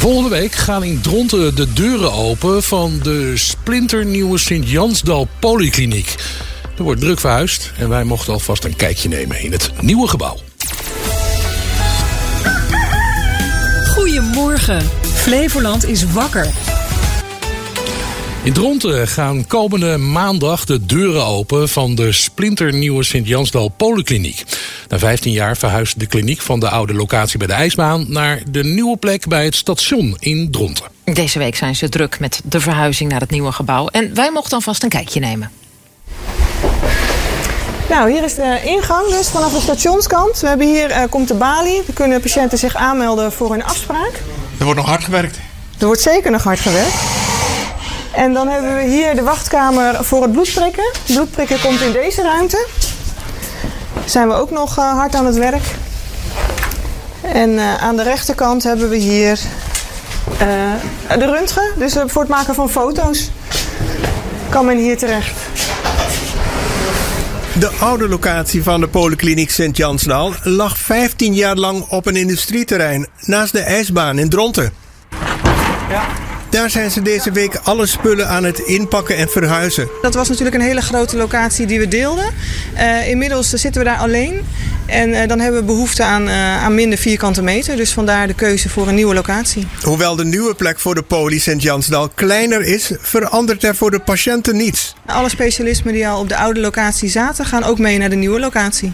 Volgende week gaan in Dronten de deuren open van de splinternieuwe Sint-Jansdal Polykliniek. Er wordt druk verhuisd en wij mochten alvast een kijkje nemen in het nieuwe gebouw. Goedemorgen. Flevoland is wakker. In Dronten gaan komende maandag de deuren open van de splinternieuwe Sint-Jansdal Polykliniek. Na 15 jaar verhuist de kliniek van de oude locatie bij de ijsbaan naar de nieuwe plek bij het station in Dronten. Deze week zijn ze druk met de verhuizing naar het nieuwe gebouw. En wij mochten alvast een kijkje nemen. Nou, hier is de ingang dus vanaf de stationskant. We hebben hier uh, komt de balie. Dan kunnen patiënten zich aanmelden voor een afspraak. Er wordt nog hard gewerkt. Er wordt zeker nog hard gewerkt. En dan hebben we hier de wachtkamer voor het bloedprikken. Het bloedprikken komt in deze ruimte. Zijn we ook nog uh, hard aan het werk. En uh, aan de rechterkant hebben we hier uh, de röntgen. Dus voor het maken van foto's kan men hier terecht. De oude locatie van de Polykliniek Sint-Jansdal lag 15 jaar lang op een industrieterrein naast de ijsbaan in Dronten. Ja. Daar zijn ze deze week alle spullen aan het inpakken en verhuizen. Dat was natuurlijk een hele grote locatie die we deelden. Uh, inmiddels zitten we daar alleen. En uh, dan hebben we behoefte aan, uh, aan minder vierkante meter. Dus vandaar de keuze voor een nieuwe locatie. Hoewel de nieuwe plek voor de poli Sint-Jansdal kleiner is, verandert er voor de patiënten niets. Alle specialismen die al op de oude locatie zaten, gaan ook mee naar de nieuwe locatie.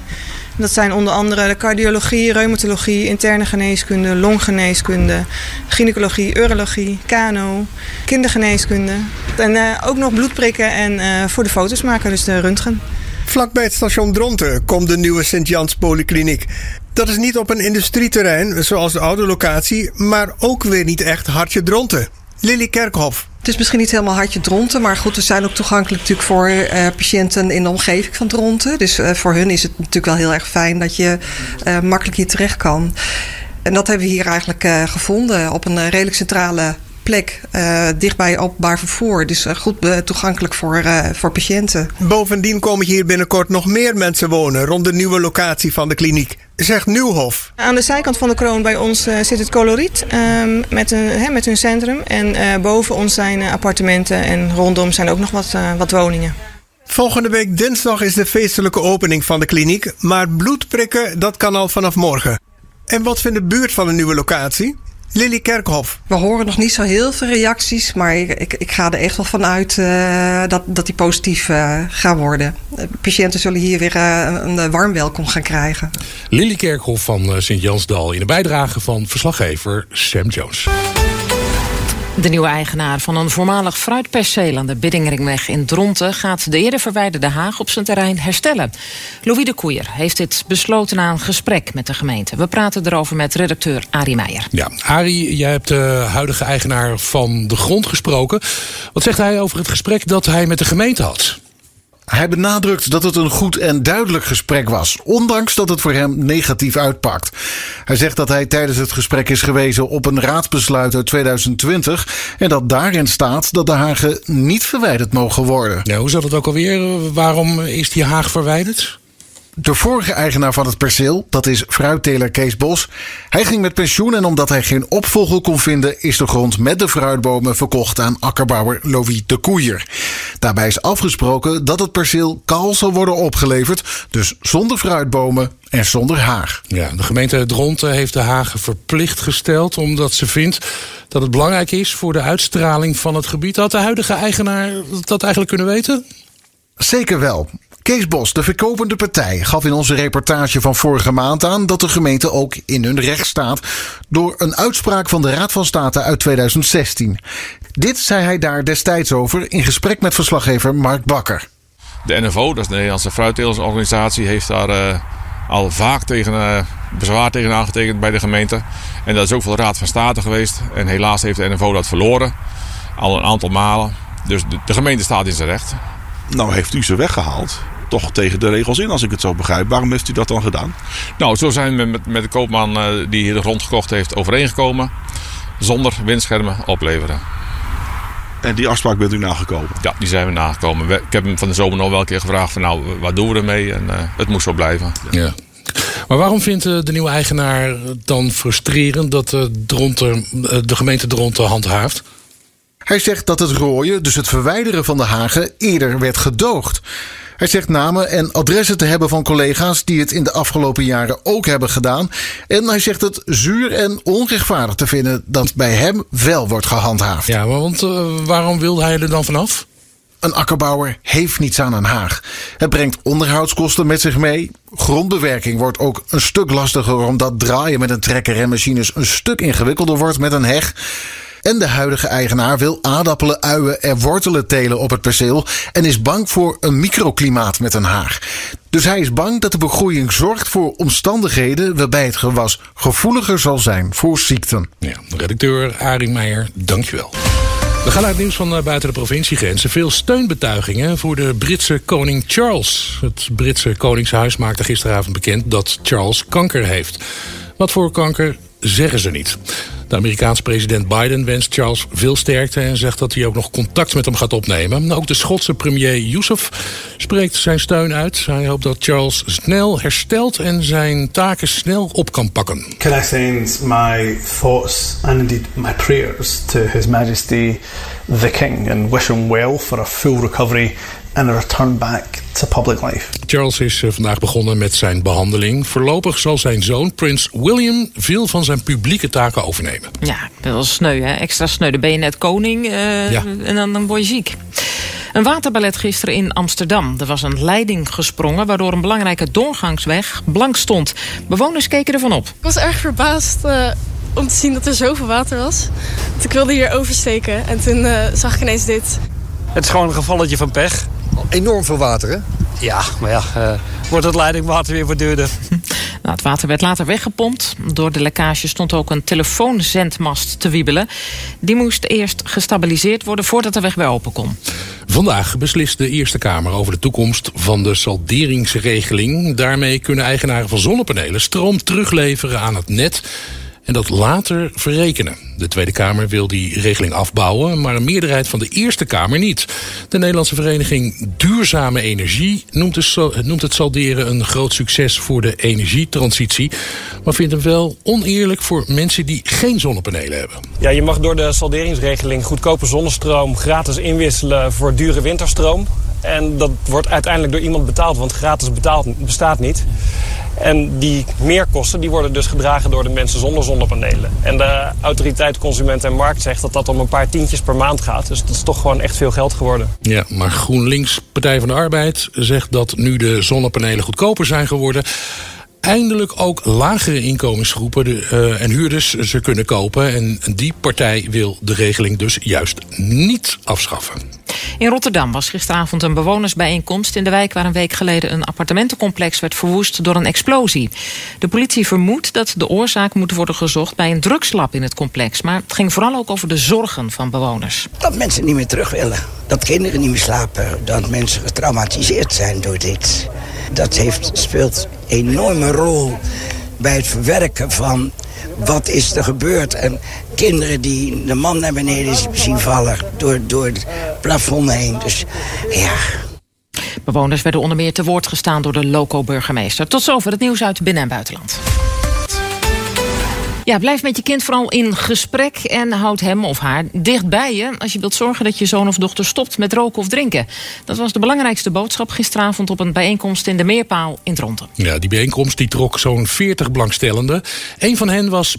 Dat zijn onder andere de cardiologie, reumatologie, interne geneeskunde, longgeneeskunde, gynaecologie, urologie, kano, kindergeneeskunde. En uh, ook nog bloedprikken en uh, voor de foto's maken, dus de röntgen. Vlakbij het station Dronten komt de nieuwe Sint-Jans Polykliniek. Dat is niet op een industrieterrein, zoals de oude locatie, maar ook weer niet echt hartje Dronten. Lily Kerkhoff. Het is misschien niet helemaal hartje Dronten, maar goed, we zijn ook toegankelijk natuurlijk voor uh, patiënten in de omgeving van Dronten. Dus uh, voor hun is het natuurlijk wel heel erg fijn dat je uh, makkelijk hier terecht kan. En dat hebben we hier eigenlijk gevonden op een redelijk centrale plek dichtbij openbaar vervoer. Dus goed toegankelijk voor, voor patiënten. Bovendien komen hier binnenkort nog meer mensen wonen rond de nieuwe locatie van de kliniek. Zegt Nieuwhof. Aan de zijkant van de kroon bij ons zit het coloriet um, met, een, hè, met hun centrum. En boven ons zijn appartementen en rondom zijn ook nog wat, wat woningen. Volgende week dinsdag is de feestelijke opening van de kliniek. Maar bloedprikken, dat kan al vanaf morgen. En wat vindt de buurt van de nieuwe locatie? Lily Kerkhoff. We horen nog niet zo heel veel reacties, maar ik, ik, ik ga er echt wel van uit uh, dat, dat die positief uh, gaan worden. patiënten zullen hier weer uh, een warm welkom gaan krijgen. Lily Kerkhoff van Sint-Jansdal in de bijdrage van verslaggever Sam Jones. De nieuwe eigenaar van een voormalig fruitperceel aan de Biddingringweg in Dronten gaat de eerder verwijderde Haag op zijn terrein herstellen. Louis de Koeier heeft dit besloten na een gesprek met de gemeente. We praten erover met redacteur Arie Meijer. Ja, Arie, jij hebt de huidige eigenaar van de grond gesproken. Wat zegt hij over het gesprek dat hij met de gemeente had? Hij benadrukt dat het een goed en duidelijk gesprek was, ondanks dat het voor hem negatief uitpakt. Hij zegt dat hij tijdens het gesprek is gewezen op een raadsbesluit uit 2020 en dat daarin staat dat de hagen niet verwijderd mogen worden. Ja, hoe zat het ook alweer? Waarom is die haag verwijderd? De vorige eigenaar van het perceel, dat is fruitteler Kees Bos, hij ging met pensioen en omdat hij geen opvolger kon vinden, is de grond met de fruitbomen verkocht aan akkerbouwer Louis de Koeier. Daarbij is afgesproken dat het perceel kaal zal worden opgeleverd, dus zonder fruitbomen en zonder haag. Ja, de gemeente Dronten heeft de hagen verplicht gesteld omdat ze vindt dat het belangrijk is voor de uitstraling van het gebied. Had de huidige eigenaar dat eigenlijk kunnen weten? Zeker wel. Kees Bos, de verkopende partij, gaf in onze reportage van vorige maand aan dat de gemeente ook in hun recht staat door een uitspraak van de Raad van State uit 2016. Dit zei hij daar destijds over in gesprek met verslaggever Mark Bakker. De NFO, dat is de Nederlandse fruitteelsorganisatie, heeft daar uh, al vaak tegen, uh, bezwaar tegen aangetekend bij de gemeente. En dat is ook voor de Raad van State geweest. En helaas heeft de NFO dat verloren, al een aantal malen. Dus de, de gemeente staat in zijn recht. Nou heeft u ze weggehaald toch tegen de regels in, als ik het zo begrijp. Waarom heeft u dat dan gedaan? Nou, zo zijn we met, met de koopman uh, die hier de grond gekocht heeft overeengekomen. Zonder windschermen opleveren. En die afspraak bent u nagekomen? Ja, die zijn we nagekomen. Ik heb hem van de zomer nog wel een keer gevraagd van nou, wat doen we ermee? En uh, het moest zo blijven. Ja. Maar waarom vindt de nieuwe eigenaar dan frustrerend dat de, Dronten, de gemeente Dronten handhaaft? Hij zegt dat het rooien, dus het verwijderen van de hagen, eerder werd gedoogd. Hij zegt namen en adressen te hebben van collega's die het in de afgelopen jaren ook hebben gedaan. En hij zegt het zuur en onrechtvaardig te vinden dat bij hem wel wordt gehandhaafd. Ja, want uh, waarom wilde hij er dan vanaf? Een akkerbouwer heeft niets aan een haag. Het brengt onderhoudskosten met zich mee. Grondbewerking wordt ook een stuk lastiger omdat draaien met een trekker en machines een stuk ingewikkelder wordt met een heg. En de huidige eigenaar wil aardappelen, uien en wortelen telen op het perceel en is bang voor een microklimaat met een haag. Dus hij is bang dat de begroeiing zorgt voor omstandigheden waarbij het gewas gevoeliger zal zijn voor ziekten. Ja, redacteur Arie Meijer, dankjewel. We gaan het nieuws van eh, buiten de provinciegrenzen. Veel steunbetuigingen voor de Britse koning Charles. Het Britse koningshuis maakte gisteravond bekend dat Charles kanker heeft. Wat voor kanker zeggen ze niet. De Amerikaanse president Biden wenst Charles veel sterkte en zegt dat hij ook nog contact met hem gaat opnemen. Ook de Schotse premier Youssef spreekt zijn steun uit. Hij hoopt dat Charles snel herstelt en zijn taken snel op kan pakken. Can I send my thoughts and indeed my prayers to His Majesty the King and wish him well for a full recovery and a return back to public life. Charles is eh, vandaag begonnen met zijn behandeling. Voorlopig zal zijn zoon, prins William, veel van zijn publieke taken overnemen. Ja, dat is wel sneu, hè? Extra sneu. Dan ben je net koning uh, ja. en dan, dan word je ziek. Een waterballet gisteren in Amsterdam. Er was een leiding gesprongen waardoor een belangrijke doorgangsweg blank stond. Bewoners keken ervan op. Ik was erg verbaasd uh, om te zien dat er zoveel water was. ik wilde hier oversteken en toen uh, zag ik ineens dit. Het is gewoon een gevalletje van pech. Enorm veel water, hè? Ja, maar ja, uh, wordt het leidingwater weer wat duurder. Nou, het water werd later weggepompt. Door de lekkage stond ook een telefoonzendmast te wiebelen. Die moest eerst gestabiliseerd worden voordat de weg weer open kon. Vandaag beslist de Eerste Kamer over de toekomst van de salderingsregeling. Daarmee kunnen eigenaren van zonnepanelen stroom terugleveren aan het net en dat later verrekenen. De Tweede Kamer wil die regeling afbouwen, maar een meerderheid van de Eerste Kamer niet. De Nederlandse vereniging Duurzame Energie noemt, het salderen een groot succes voor de energietransitie, maar vindt hem wel oneerlijk voor mensen die geen zonnepanelen hebben. Ja, je mag door de salderingsregeling goedkope zonnestroom gratis inwisselen voor dure winterstroom. En dat wordt uiteindelijk door iemand betaald, want gratis betaald bestaat niet. En die meerkosten die worden dus gedragen door de mensen zonder zonnepanelen. En de autoriteit Consument en Markt zegt dat dat om een paar tientjes per maand gaat. Dus dat is toch gewoon echt veel geld geworden. Ja, maar GroenLinks, Partij van de Arbeid, zegt dat nu de zonnepanelen goedkoper zijn geworden eindelijk ook lagere inkomensgroepen de, uh, en huurders ze kunnen kopen. En die partij wil de regeling dus juist niet afschaffen. In Rotterdam was gisteravond een bewonersbijeenkomst in de wijk waar een week geleden een appartementencomplex werd verwoest door een explosie. De politie vermoedt dat de oorzaak moet worden gezocht bij een drugslab in het complex. Maar het ging vooral ook over de zorgen van bewoners. Dat mensen niet meer terug willen. Dat kinderen niet meer slapen. Dat mensen getraumatiseerd zijn door dit. Dat heeft, speelt een enorme rol bij het verwerken van wat is er gebeurd. En kinderen die de man naar beneden zien vallen door, door het plafond heen. Dus ja... Bewoners werden onder meer te woord gestaan door de loco-burgemeester. Tot zover het nieuws uit binnen- en buitenland. Ja, blijf met je kind vooral in gesprek en houd hem of haar dicht bij je als je wilt zorgen dat je zoon of dochter stopt met roken of drinken. Dat was de belangrijkste boodschap gisteravond op een bijeenkomst in de Meerpaal in Dronten. Ja, die bijeenkomst die trok zo'n 40 belangstellenden. Een van hen was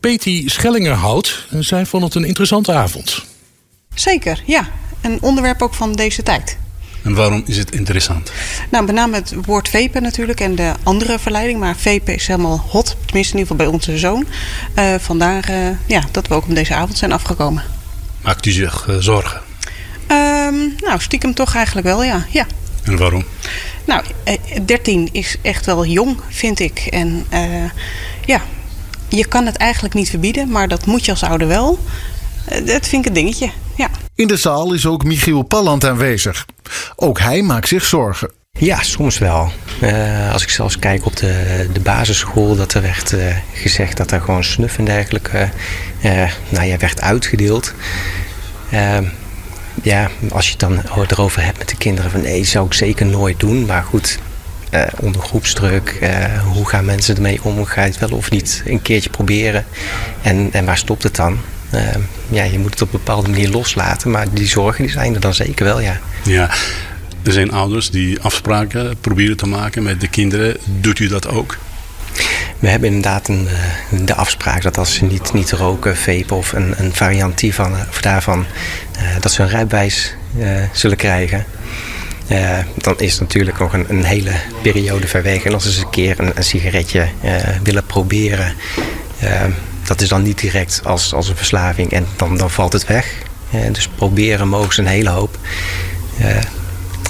Peti Schellingerhout. Zij vond het een interessante avond. Zeker, ja. Een onderwerp ook van deze tijd. En waarom is het interessant? Nou, met name het woord vapen natuurlijk en de andere verleiding. Maar vapen is helemaal hot, tenminste in ieder geval bij onze zoon. Uh, vandaar uh, ja, dat we ook om deze avond zijn afgekomen. Maakt u zich uh, zorgen? Um, nou, stiekem toch eigenlijk wel, ja. ja. En waarom? Nou, 13 is echt wel jong, vind ik. En ja, je kan het eigenlijk niet verbieden, maar dat moet je als ouder wel. dat vind ik een dingetje, ja. In de zaal is ook Michiel Palland aanwezig. Ook hij maakt zich zorgen. Ja, soms wel. Uh, als ik zelfs kijk op de, de basisschool, dat er werd uh, gezegd dat er gewoon snuf en dergelijke uh, nou ja, werd uitgedeeld. ja, als je het dan erover hebt met de kinderen, van nee, zou ik zeker nooit doen. Maar goed, eh, onder groepsdruk. eh, hoe gaan mensen ermee om? Ga je het wel of niet een keertje proberen? En, en waar stopt het dan? Eh, ja, je moet het op een bepaalde manier loslaten. Maar die zorgen die zijn er dan zeker wel, ja. Ja, er zijn ouders die afspraken proberen te maken met de kinderen. Doet u dat ook? We hebben inderdaad een, eh, de afspraak dat als ze niet, niet roken, vapen of een, een variant hiervan, of daarvan, eh, dat ze een rijbewijs eh, zullen krijgen. Eh, dan is het natuurlijk nog een, een hele periode ver weg. En als ze eens een keer een, een sigaretje eh, willen proberen, eh, dat is dan niet direct als, als een verslaving en dan, dan valt het weg. Eh, dus proberen mogen ze een hele hoop. Eh,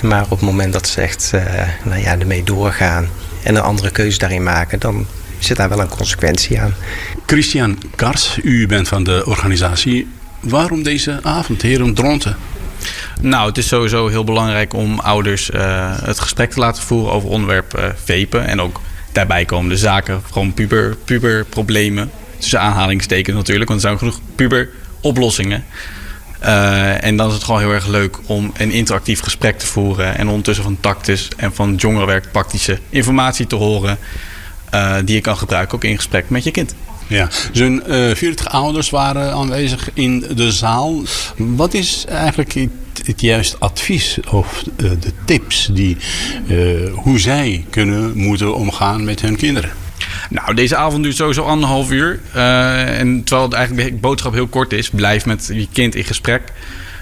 maar op het moment dat ze echt eh, nou ja, ermee doorgaan en een andere keuze daarin maken, dan zit daar wel een consequentie aan. Christian Kars, u bent van de organisatie. Waarom deze avond, heren Dronten? Nou, het is sowieso heel belangrijk om ouders eh, het gesprek te laten voeren over onderwerp eh vapen. En ook daarbij komende zaken, gewoon puber, puberproblemen. Tussen aanhalingstekens natuurlijk, want er zijn genoeg puberoplossingen. Eh, en dan is het gewoon heel erg leuk om een interactief gesprek te voeren. En ondertussen van tactus en van jongerenwerk praktische informatie te horen. eh, die je kan gebruiken ook in gesprek met je kind. Ja, zo'n eh 40 ouders waren aanwezig in de zaal. Wat is eigenlijk het, het juiste advies of eh, de tips die, eh, hoe zij kunnen moeten omgaan met hun kinderen? Nou, deze avond duurt sowieso anderhalf uur. Eh, en terwijl het eigenlijk de boodschap heel kort is, blijf met je kind in gesprek.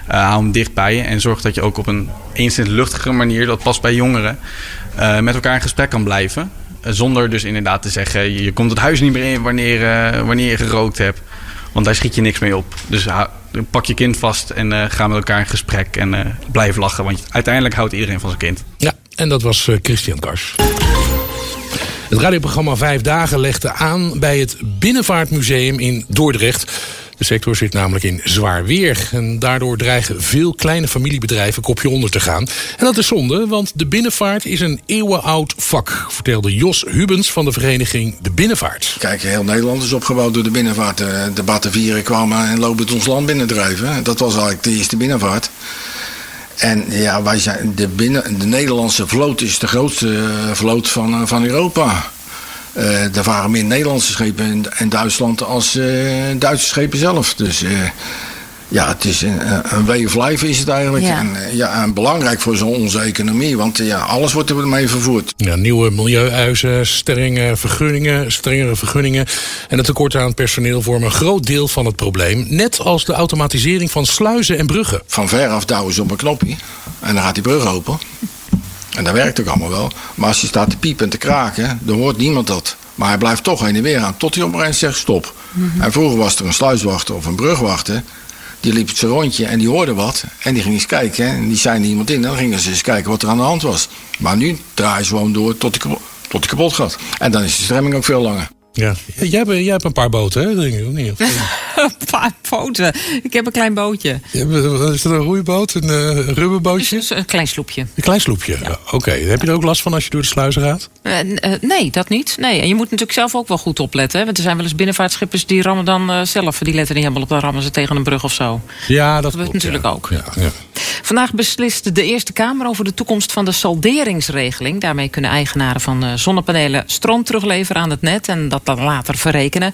Eh, hou hem dicht bij je en zorg dat je ook op een enigszins luchtige manier, dat past bij jongeren, eh, met elkaar in gesprek kan blijven. Zonder dus inderdaad te zeggen, je, komt het huis niet meer in wanneer, wanneer je gerookt hebt. Want daar schiet je niks mee op. Dus pak je kind vast en ga met elkaar in gesprek en blijf lachen. Want uiteindelijk houdt iedereen van zijn kind. Ja, en dat was Christian Kars. Het radioprogramma Vijf Dagen legde aan bij het Binnenvaartmuseum in Dordrecht. De sector zit namelijk in zwaar weer. En daardoor dreigen veel kleine familiebedrijven kopje onder te gaan. En dat is zonde, want de binnenvaart is een eeuwenoud vak. Vertelde Jos Hubens van de vereniging De Binnenvaart. Kijk, heel Nederland is opgebouwd door de binnenvaart. De Batavieren kwamen en lopen het ons land binnendrijven. Dat was eigenlijk de eerste binnenvaart. En ja, wij zijn de, binnen, de Nederlandse vloot is de grootste eh, vloot van, eh, van Europa. Eh, er waren meer Nederlandse schepen in, Duitsland als eh, Duitse schepen zelf. Dus ja, het is een, een way of life is het eigenlijk. Ja. En, eh, ja, en belangrijk voor zo'n onze economie, want eh, ja, alles wordt ermee vervoerd. Ja, nieuwe milieueisen, strenge vergunningen, strengere vergunningen en het tekort aan personeel vormen een groot deel van het probleem. Net als de automatisering van sluizen en bruggen. Van ver af douwen ze op een knopje en dan gaat die brug open. En dat werkt ook allemaal wel. Maar als je staat te piepen en te kraken, dan hoort niemand dat. Maar hij blijft toch heen en weer aan, tot hij op een eens zegt stop. En vroeger was er een sluiswachter of een brugwachter. Die liep zijn rondje en die hoorde wat. En die ging eens kijken. En die zei iemand in. En dan gingen ze eens kijken wat er aan de hand was. Maar nu draaien ze gewoon door tot kapot, tot kapot gaat. En dan is de stremming ook veel langer. Ja. Jij, hebt, jij hebt een paar boten, hè? Denk ik, of niet? Een paar poten. Ik heb een klein bootje. Je hebt- Is dat een roeiboot, een eh, rubberbootje? Een klein sloepje. Een klein sloepje. Ja. Oké, heb je er ook last van als je door de sluizen gaat? Eh, eh, nee, dat niet. Nee. En je moet natuurlijk zelf ook wel goed opletten. Hè? Want er zijn wel eens binnenvaartschippers die rammen dan eh, zelf. Die letten niet helemaal op, dan rammen ze tegen een brug of zo. Ja, dat gebeurt klopt, natuurlijk ja. ook. Ja, ja. Vandaag beslist de Eerste Kamer over de toekomst van de salderingsregeling. Daarmee kunnen eigenaren van eh, zonnepanelen stroom terugleveren aan het net en dat dan later verrekenen.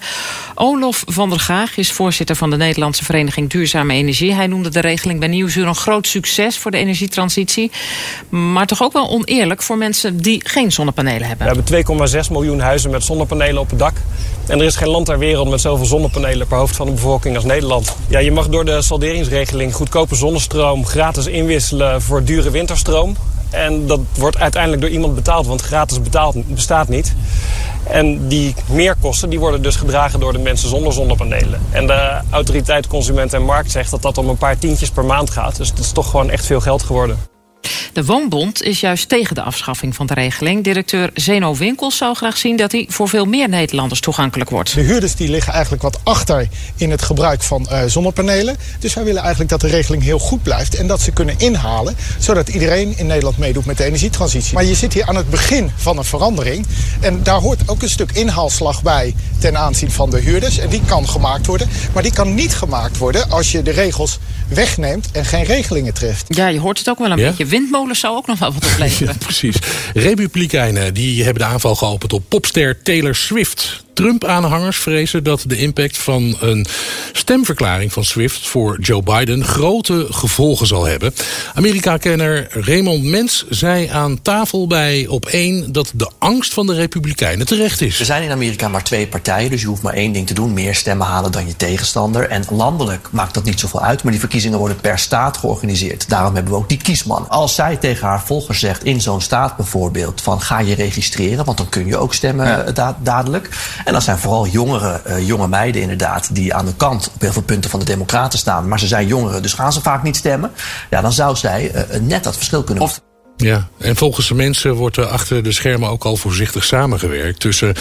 Olof van der Gaag is voorzitter van de Nederlandse Vereniging Duurzame Energie. Hij noemde de regeling bij Nieuwsuur een groot succes voor de energietransitie. Maar toch ook wel oneerlijk voor mensen die geen zonnepanelen hebben. We hebben 2,6 miljoen huizen met zonnepanelen op het dak. En er is geen land ter wereld met zoveel zonnepanelen per hoofd van de bevolking als Nederland. Ja, je mag door de salderingsregeling goedkope zonnestroom gratis inwisselen voor dure winterstroom. En dat wordt uiteindelijk door iemand betaald, want gratis betaald bestaat niet. En die meerkosten die worden dus gedragen door de mensen zonder zonnepanelen. En de autoriteit Consument en Markt zegt dat dat om een paar tientjes per maand gaat. Dus het is toch gewoon echt veel geld geworden. De Woonbond is juist tegen de afschaffing van de regeling. Directeur Zeno Winkels zou graag zien dat hij voor veel meer Nederlanders toegankelijk wordt. De huurders die liggen eigenlijk wat achter in het gebruik van eh, zonnepanelen. Dus wij willen eigenlijk dat de regeling heel goed blijft en dat ze kunnen inhalen, zodat iedereen in Nederland meedoet met de energietransitie. Maar je zit hier aan het begin van een verandering en daar hoort ook een stuk inhaalslag bij ten aanzien van de huurders. En die kan gemaakt worden, maar die kan niet gemaakt worden als je de regels wegneemt en geen regelingen treft. Ja, je hoort het ook wel een Ja? beetje. Zou ook nog wel wat opleveren. Ja, precies. Republikeinen die hebben de aanval geopend op popster Taylor Swift. Trump-aanhangers vrezen dat de impact van een stemverklaring van Swift voor Joe Biden grote gevolgen zal hebben. Amerika-kenner Raymond Mens zei aan tafel bij op één dat de angst van de Republikeinen terecht is. Er zijn in Amerika maar twee partijen, dus je hoeft maar één ding te doen: meer stemmen halen dan je tegenstander. En landelijk maakt dat niet zoveel uit, maar die verkiezingen worden per staat georganiseerd. Daarom hebben we ook die kiesman. Als zij tegen haar volgers zegt in zo'n staat bijvoorbeeld: van ga je registreren, want dan kun je ook stemmen Ja. da- dadelijk. En dat zijn vooral jongere, eh, jonge meiden inderdaad, die aan de kant op heel veel punten van de Democraten staan. Maar ze zijn jongeren, dus gaan ze vaak niet stemmen. Ja, dan zou zij eh, net dat verschil kunnen maken. Ja, en volgens de mensen wordt er achter de schermen ook al voorzichtig samengewerkt tussen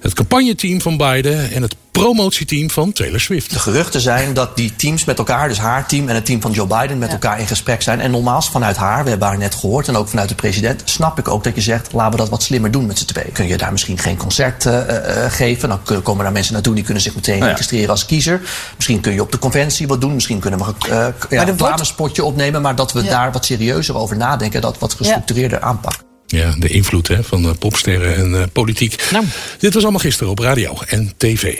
het campagneteam van Biden en het promotieteam van Taylor Swift. De geruchten zijn dat die teams met elkaar, dus haar team en het team van Joe Biden, met elkaar in gesprek zijn. En nogmaals, vanuit haar, we hebben haar net gehoord, en ook vanuit de president, snap ik ook dat je zegt: laten we dat wat slimmer doen met z'n tweeën. Kun je daar misschien geen concert eh, eh, geven? Dan komen daar mensen naartoe die kunnen zich meteen ja. registreren als kiezer. Misschien kun je op de conventie wat doen. Misschien kunnen we eh, ja, een wordt- reclamespotje opnemen, maar dat we Ja. daar wat serieuzer over nadenken, dat wat gestructureerder aanpakken. Ja, de invloed hè, van eh, popsterren en eh, politiek. Dit was allemaal gisteren op radio en tv.